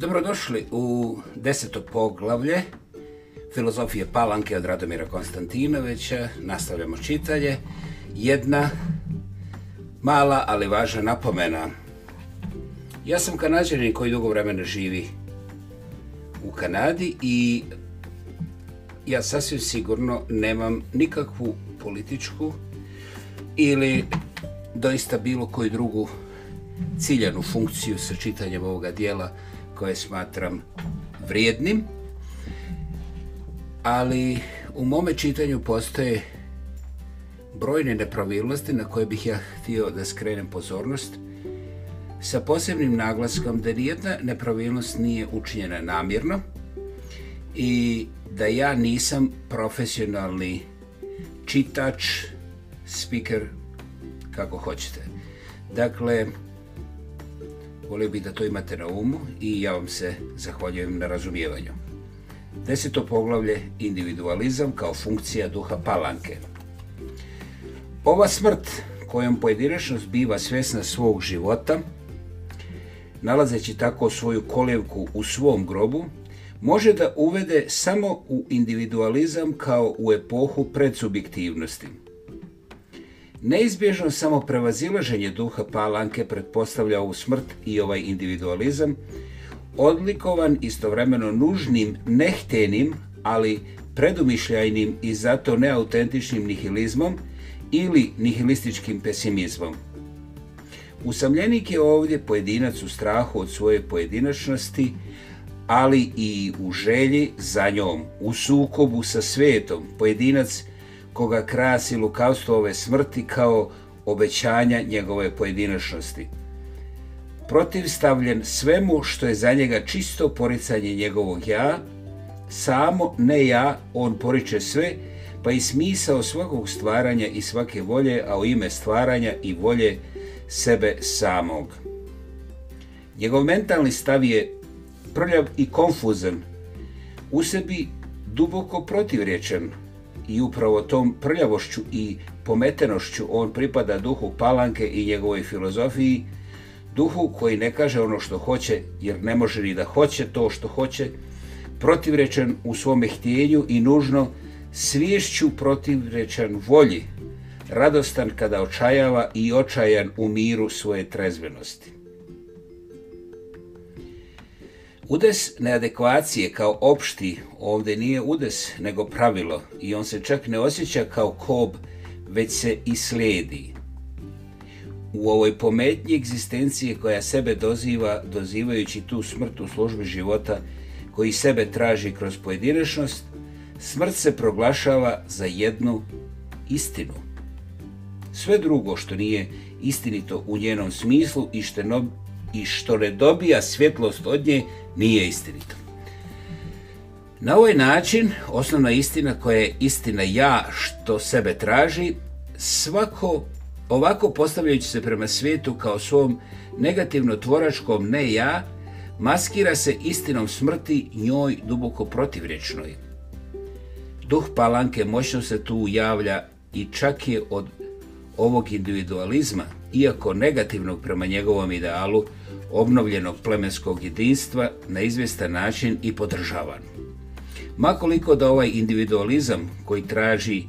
Dobrodošli u deseto poglavlje filozofije Palanke od Radomira Konstantinovića. Nastavljamo čitanje. Jedna mala, ali važna napomena. Ja sam kanadžanin koji dugo vremena živi u Kanadi i ja sasvim sigurno nemam nikakvu političku ili doista bilo koju drugu ciljanu funkciju sa čitanjem ovoga dijela koje smatram vrijednim. Ali u mome čitanju postoje brojne nepravilnosti na koje bih ja htio da skrenem pozornost sa posebnim naglaskom da nijedna nepravilnost nije učinjena namjerno i da ja nisam profesionalni čitač, speaker, kako hoćete. Dakle, Volio bih da to imate na umu i ja vam se zahvaljujem na razumijevanju. Deseto poglavlje individualizam kao funkcija duha palanke. Ova smrt kojom pojedinačnost biva svjesna svog života, nalazeći tako svoju kolijevku u svom grobu, može da uvede samo u individualizam kao u epohu predsubjektivnosti. Neizbježno samo duha Palanke pretpostavlja ovu smrt i ovaj individualizam, odlikovan istovremeno nužnim, nehtenim, ali predumišljajnim i zato neautentičnim nihilizmom ili nihilističkim pesimizmom. Usamljenik je ovdje pojedinac u strahu od svoje pojedinačnosti, ali i u želji za njom, u sukobu sa svijetom pojedinac koga krasi lukavstvo ove smrti kao obećanja njegove pojedinačnosti. Protivstavljen svemu što je za njega čisto poricanje njegovog ja, samo ne ja, on poriče sve, pa i smisao svakog stvaranja i svake volje, a u ime stvaranja i volje sebe samog. Njegov mentalni stav je prljav i konfuzan, u sebi duboko protivrječan, i upravo tom prljavošću i pometenošću on pripada duhu Palanke i njegovoj filozofiji, duhu koji ne kaže ono što hoće, jer ne može ni da hoće to što hoće, protivrečen u svome htjenju i nužno svješću protivrečen volji, radostan kada očajava i očajan u miru svoje trezvenosti. Udes neadekvacije kao opšti ovdje nije udes nego pravilo i on se čak ne osjeća kao kob već se i slijedi. U ovoj pometnji egzistencije koja sebe doziva, dozivajući tu smrt u službi života koji sebe traži kroz pojedinačnost, smrt se proglašava za jednu istinu. Sve drugo što nije istinito u njenom smislu i što i što ne dobija svjetlost od nje nije istinito. Na ovaj način osnovna istina koja je istina ja što sebe traži, svako ovako postavljajući se prema svijetu kao svom negativno tvoračkom ne ja, maskira se istinom smrti njoj duboko protivrječnoj. Duh palanke moćno se tu ujavlja i čak je od ovog individualizma iako negativnog prema njegovom idealu obnovljenog plemenskog jedinstva, na izvjestan način i podržavan. Makoliko da ovaj individualizam koji traži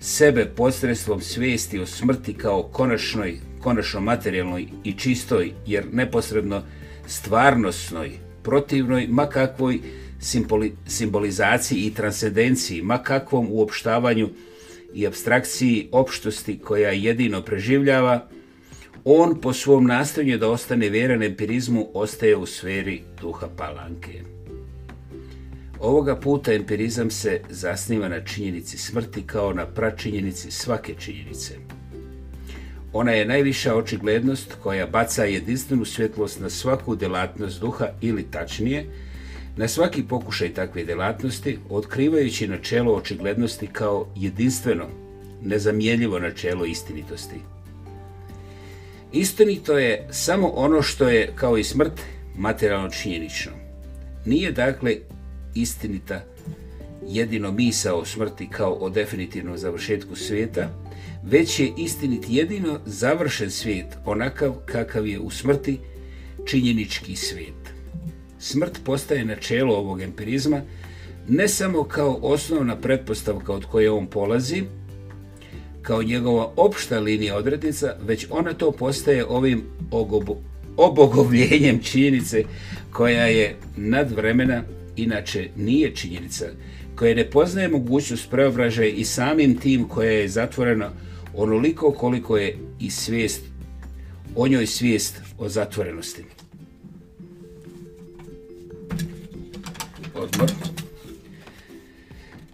sebe posredstvom svijesti o smrti kao konačnoj, konačno materijalnoj i čistoj, jer neposredno stvarnosnoj, protivnoj, makakvoj simbolizaciji i transcendenciji, makakvom uopštavanju i abstrakciji opštosti koja jedino preživljava, on po svom nastavnju da ostane vjeran empirizmu ostaje u sferi duha palanke. Ovoga puta empirizam se zasniva na činjenici smrti kao na pračinjenici svake činjenice. Ona je najviša očiglednost koja baca jedinstvenu svjetlost na svaku djelatnost duha ili tačnije, na svaki pokušaj takve djelatnosti, otkrivajući načelo očiglednosti kao jedinstveno, nezamjenjivo načelo istinitosti. Istinito je samo ono što je, kao i smrt, materijalno činjenično. Nije dakle istinita jedino misa o smrti kao o definitivnom završetku svijeta, već je istinit jedino završen svijet onakav kakav je u smrti činjenički svijet. Smrt postaje načelo ovog empirizma ne samo kao osnovna pretpostavka od koje on polazi, kao njegova opšta linija odrednica, već ona to postaje ovim obogovljenjem činjenice koja je nadvremena, inače nije činjenica, koja ne poznaje mogućnost preobražaja i samim tim koja je zatvorena onoliko koliko je i svijest, o njoj svijest o zatvorenosti. Odmor.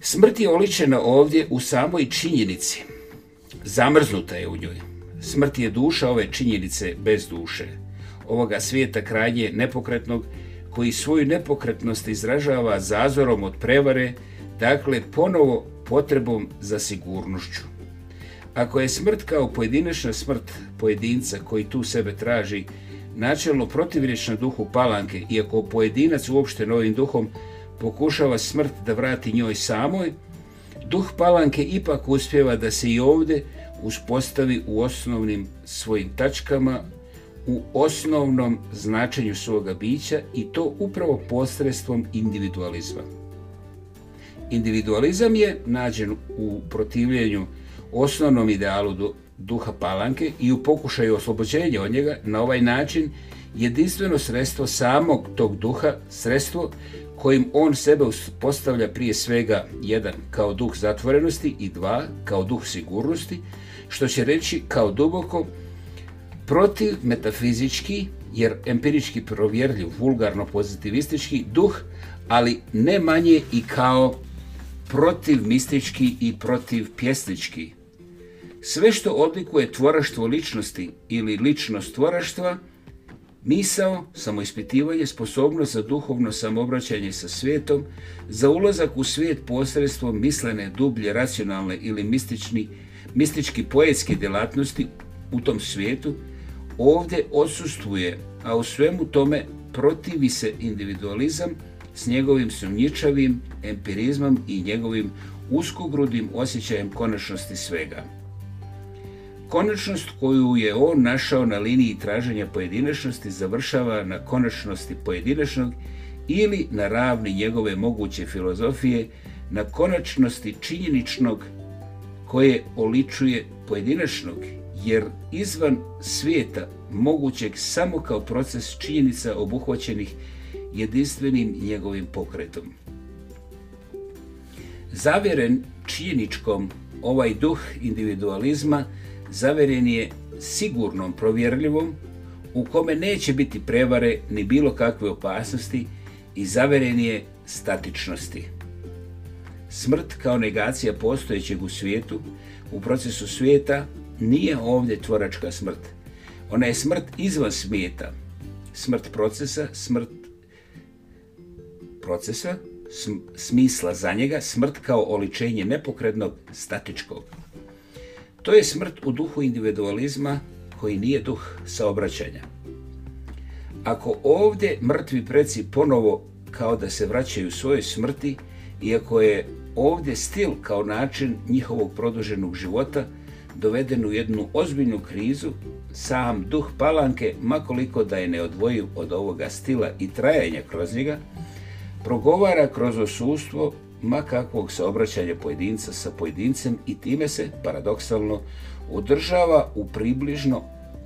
Smrt je oličena ovdje u samoj činjenici – Zamrznuta je u njoj. Smrt je duša ove činjenice bez duše. Ovoga svijeta krajnje nepokretnog koji svoju nepokretnost izražava zazorom od prevare, dakle ponovo potrebom za sigurnošću. Ako je smrt kao pojedinačna smrt pojedinca koji tu sebe traži, načelno protivriječna duhu palanke, iako pojedinac uopšte novim duhom pokušava smrt da vrati njoj samoj, Duh palanke ipak uspjeva da se i ovdje uspostavi u osnovnim svojim tačkama, u osnovnom značenju svoga bića i to upravo posredstvom individualizma. Individualizam je nađen u protivljenju osnovnom idealu duha palanke i u pokušaju oslobođenja od njega na ovaj način jedinstveno sredstvo samog tog duha, sredstvo kojim on sebe postavlja prije svega jedan kao duh zatvorenosti i dva kao duh sigurnosti, što će reći kao duboko protiv metafizički, jer empirički provjerljiv, vulgarno pozitivistički duh, ali ne manje i kao protiv mistički i protiv pjesnički. Sve što odlikuje tvoraštvo ličnosti ili ličnost tvoraštva Misao, samoispitivanje, sposobnost za duhovno samobraćanje sa svijetom, za ulazak u svijet posredstvom mislene, dublje, racionalne ili mistični, mistički poetske djelatnosti u tom svijetu, ovdje odsustvuje a u svemu tome protivi se individualizam s njegovim sumnjičavim empirizmom i njegovim uskogrudim osjećajem konačnosti svega. Konačnost koju je on našao na liniji traženja pojedinačnosti završava na konačnosti pojedinačnog ili na ravni njegove moguće filozofije na konačnosti činjeničnog koje oličuje pojedinačnog, jer izvan svijeta mogućeg samo kao proces činjenica obuhvaćenih jedinstvenim njegovim pokretom. Zavjeren činjeničkom ovaj duh individualizma zaveren je sigurnom provjerljivom u kome neće biti prevare ni bilo kakve opasnosti i zaveren je statičnosti. Smrt kao negacija postojećeg u svijetu, u procesu svijeta, nije ovdje tvoračka smrt. Ona je smrt izvan svijeta. Smrt procesa, smrt procesa, smisla za njega, smrt kao oličenje nepokrednog, statičkog. To je smrt u duhu individualizma koji nije duh saobraćanja. Ako ovdje mrtvi preci ponovo kao da se vraćaju svojoj smrti, iako je ovdje stil kao način njihovog produženog života doveden u jednu ozbiljnu krizu, sam duh palanke, makoliko da je neodvojiv od ovoga stila i trajanja kroz njega, progovara kroz osustvo ma kakvog saobraćanja pojedinca sa pojedincem i time se, paradoksalno, održava u približno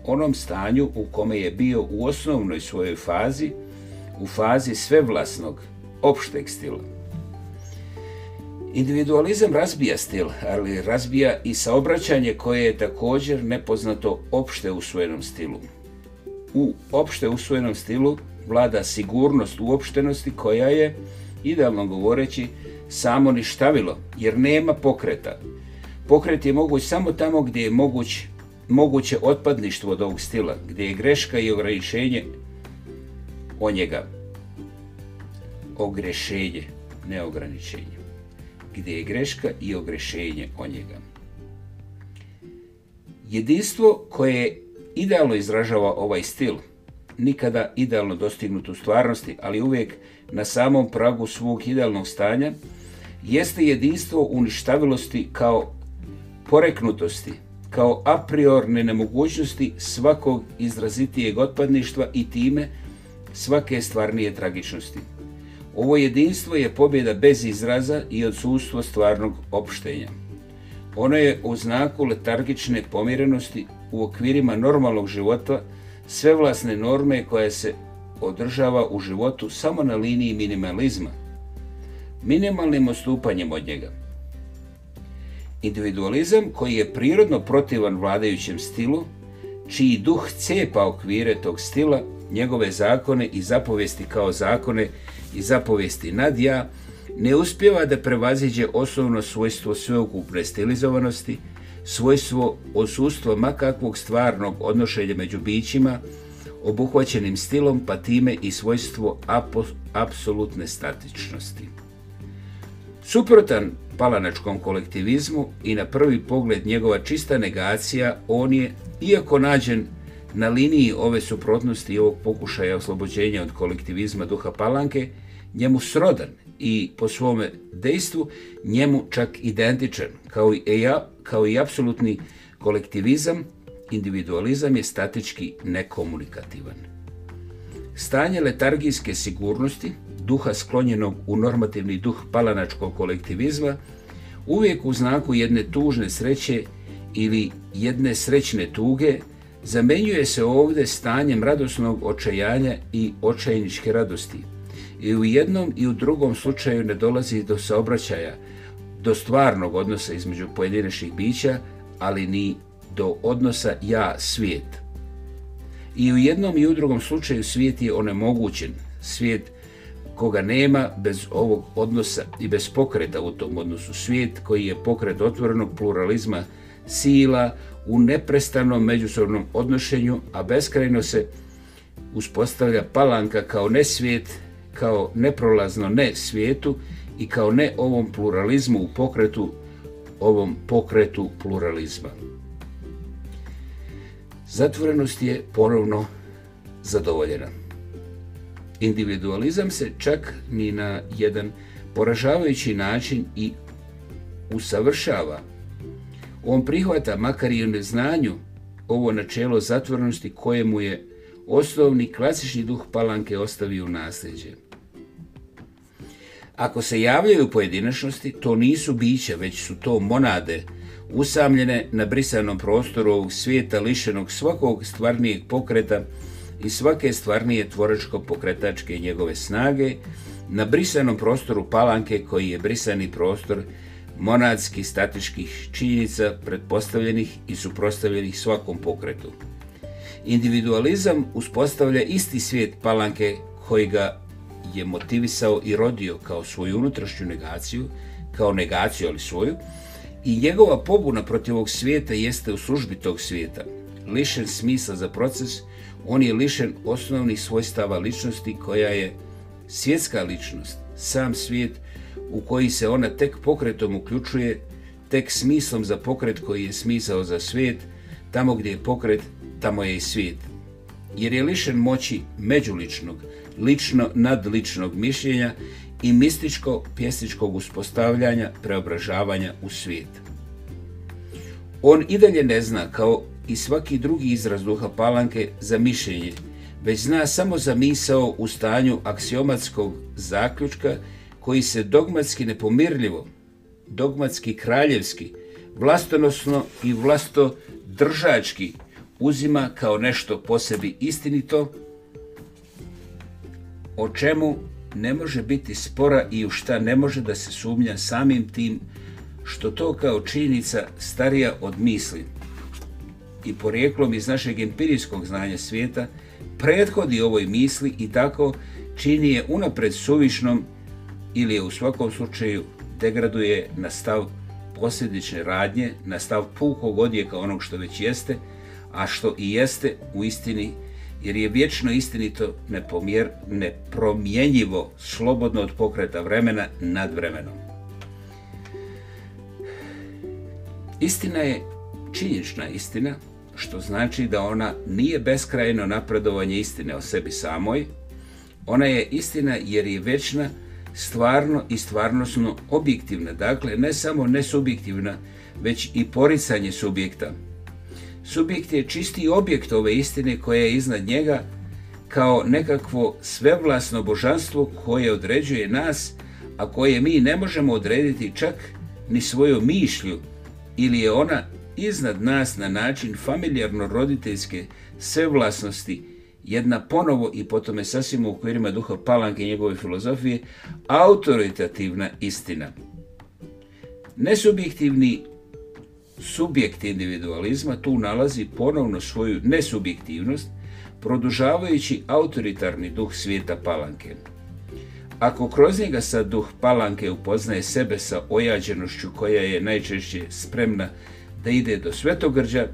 onom stanju u kome je bio u osnovnoj svojoj fazi, u fazi svevlasnog, opšteg stila. Individualizam razbija stil, ali razbija i saobraćanje koje je također nepoznato opšte usvojenom stilu. U opšte usvojenom stilu vlada sigurnost uopštenosti koja je, idealno govoreći, samo ništavilo, jer nema pokreta. Pokret je moguć samo tamo gdje je moguće otpadništvo od ovog stila, gdje je greška i ograničenje o njega. Ogrešenje, ne ograničenje. Gdje je greška i ogrešenje o njega. Jedinstvo koje idealno izražava ovaj stil, nikada idealno dostignut u stvarnosti, ali uvijek na samom pragu svog idealnog stanja, jeste jedinstvo uništavilosti kao poreknutosti, kao apriorne nemogućnosti svakog izrazitijeg otpadništva i time svake stvarnije tragičnosti. Ovo jedinstvo je pobjeda bez izraza i odsustvo stvarnog opštenja. Ono je u znaku letargične pomirenosti u okvirima normalnog života svevlasne norme koja se održava u životu samo na liniji minimalizma, minimalnim ostupanjem od njega. Individualizam koji je prirodno protivan vladajućem stilu, čiji duh cepa okvire tog stila, njegove zakone i zapovesti kao zakone i zapovesti nad ja, ne uspjeva da prevaziđe osnovno svojstvo sveukupne stilizovanosti, svojstvo osustva makakvog stvarnog odnošenja među bićima, obuhvaćenim stilom pa time i svojstvo apsolutne statičnosti. Suprotan palanačkom kolektivizmu i na prvi pogled njegova čista negacija, on je, iako nađen na liniji ove suprotnosti i ovog pokušaja oslobođenja od kolektivizma duha palanke, njemu srodan i po svome dejstvu njemu čak identičan, kao i, e kao i apsolutni kolektivizam, individualizam je statički nekomunikativan. Stanje letargijske sigurnosti duha sklonjenog u normativni duh palanačkog kolektivizma, uvijek u znaku jedne tužne sreće ili jedne srećne tuge, zamenjuje se ovdje stanjem radosnog očajanja i očajničke radosti. I u jednom i u drugom slučaju ne dolazi do saobraćaja, do stvarnog odnosa između pojedinačnih bića, ali ni do odnosa ja-svijet. I u jednom i u drugom slučaju svijet je onemogućen, svijet koga nema bez ovog odnosa i bez pokreta u tom odnosu. Svijet koji je pokret otvorenog pluralizma sila u neprestanom međusobnom odnošenju, a beskrajno se uspostavlja palanka kao ne svijet, kao neprolazno ne svijetu i kao ne ovom pluralizmu u pokretu, ovom pokretu pluralizma. Zatvorenost je ponovno zadovoljena. Individualizam se čak ni na jedan poražavajući način i usavršava. On prihvata, makar i u neznanju, ovo načelo zatvornosti kojemu je osnovni klasični duh palanke ostavio u nasljeđe. Ako se javljaju pojedinačnosti, to nisu bića, već su to monade, usamljene na brisanom prostoru ovog svijeta lišenog svakog stvarnijeg pokreta, i svake stvarnije tvorečko-pokretačke njegove snage na brisanom prostoru palanke koji je brisani prostor monadskih statičkih činjenica predpostavljenih i suprostavljenih svakom pokretu. Individualizam uspostavlja isti svijet palanke koji ga je motivisao i rodio kao svoju unutrašnju negaciju, kao negaciju ali svoju, i njegova pobuna protiv ovog svijeta jeste u službi tog svijeta, lišen smisla za proces on je lišen osnovnih svojstava ličnosti koja je svjetska ličnost, sam svijet u koji se ona tek pokretom uključuje, tek smislom za pokret koji je smisao za svijet, tamo gdje je pokret, tamo je i svijet. Jer je lišen moći međuličnog, lično nadličnog mišljenja i mističko pjesničkog uspostavljanja, preobražavanja u svijet. On i dalje ne zna kao i svaki drugi izraz duha palanke za mišljenje, već zna samo za misao u stanju aksiomatskog zaključka koji se dogmatski nepomirljivo, dogmatski kraljevski, vlastonosno i vlasto držački uzima kao nešto po sebi istinito, o čemu ne može biti spora i u šta ne može da se sumnja samim tim što to kao činjenica starija od misli i porijeklom iz našeg empirijskog znanja svijeta, prethodi ovoj misli i tako čini je unapred suvišnom ili je u svakom slučaju degraduje na stav posljedične radnje, na stav pukog odjeka onog što već jeste, a što i jeste u istini, jer je vječno istinito nepomjer, nepromjenjivo, slobodno od pokreta vremena nad vremenom. Istina je činjenična istina, što znači da ona nije beskrajno napredovanje istine o sebi samoj, ona je istina jer je večna, stvarno i stvarnosno objektivna, dakle ne samo nesubjektivna, već i poricanje subjekta. Subjekt je čisti objekt ove istine koja je iznad njega kao nekakvo svevlasno božanstvo koje određuje nas, a koje mi ne možemo odrediti čak ni svoju mišlju, ili je ona iznad nas na način familijarno-roditeljske sevlasnosti, jedna ponovo i je sasvim u okvirima duha palanke njegove filozofije, autoritativna istina. Nesubjektivni subjekt individualizma tu nalazi ponovno svoju nesubjektivnost, produžavajući autoritarni duh svijeta palanke. Ako kroz njega sad duh palanke upoznaje sebe sa ojađenošću koja je najčešće spremna da ide do Svetogrđa,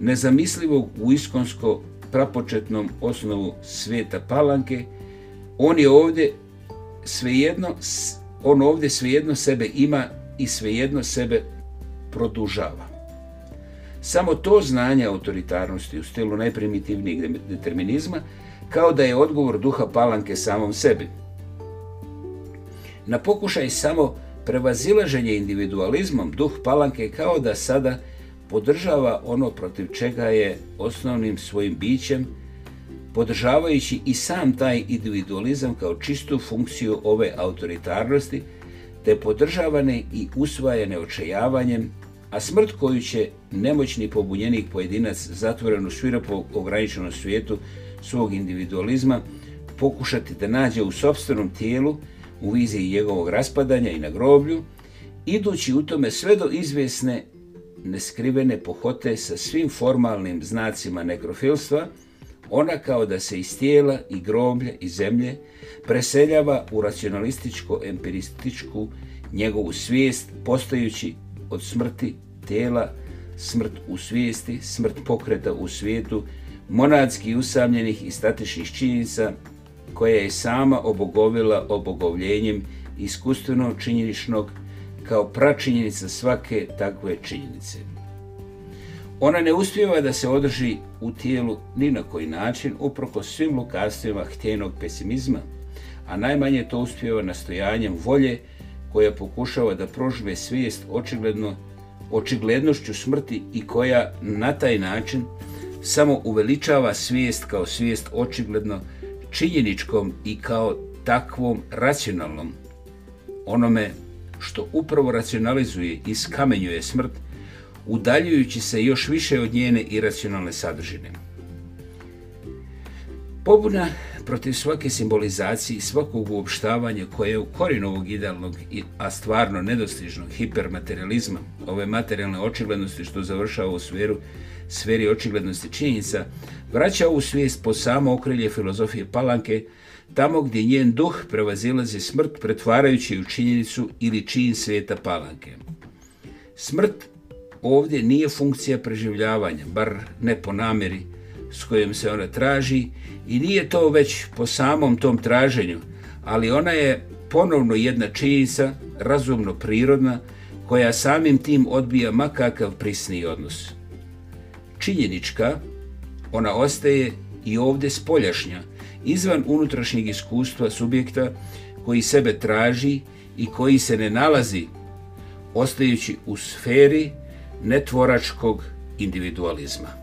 nezamislivog u iskonsko prapočetnom osnovu sveta Palanke, on je ovdje svejedno, on ovdje svejedno sebe ima i svejedno sebe produžava. Samo to znanje autoritarnosti u stilu najprimitivnijeg determinizma kao da je odgovor duha palanke samom sebi. Na pokušaj samo Prevazilaženje individualizmom duh palanke kao da sada podržava ono protiv čega je osnovnim svojim bićem, podržavajući i sam taj individualizam kao čistu funkciju ove autoritarnosti, te podržavane i usvajane očajavanjem, a smrt koju će nemoćni pobunjenik pojedinac zatvoren u sviropo ograničenom svijetu svog individualizma pokušati da nađe u sobstvenom tijelu, u viziji njegovog raspadanja i na groblju, idući u tome sve do izvjesne neskrivene pohote sa svim formalnim znacima nekrofilstva, ona kao da se iz tijela i groblja i zemlje preseljava u racionalističko-empirističku njegovu svijest postajući od smrti tijela, smrt u svijesti, smrt pokreta u svijetu, monadski usamljenih i statičnih činjenica, koja je sama obogovila obogovljenjem iskustveno činjeničnog kao pračinjenica svake takve činjenice. Ona ne uspjeva da se održi u tijelu ni na koji način, uproko svim lukastvima htjenog pesimizma, a najmanje to uspijeva nastojanjem volje koja pokušava da prožive svijest očigledno, očiglednošću smrti i koja na taj način samo uveličava svijest kao svijest očigledno činjeničkom i kao takvom racionalnom, onome što upravo racionalizuje i skamenjuje smrt, udaljujući se još više od njene iracionalne sadržine. Pobuna protiv svake simbolizacije i svakog uopštavanja koje je u korijenu ovog idealnog, a stvarno nedostižnog hipermaterializma, ove materijalne očiglednosti što završava u sferu sferi očiglednosti činjenica, vraća ovu svijest po samo okrilje filozofije Palanke, tamo gdje njen duh prevazilazi smrt pretvarajući ju činjenicu ili čin svijeta Palanke. Smrt ovdje nije funkcija preživljavanja, bar ne po namjeri s kojom se ona traži i nije to već po samom tom traženju, ali ona je ponovno jedna činjenica, razumno prirodna, koja samim tim odbija makakav prisni odnos činjenička, ona ostaje i ovdje spoljašnja, izvan unutrašnjeg iskustva subjekta koji sebe traži i koji se ne nalazi, ostajući u sferi netvoračkog individualizma.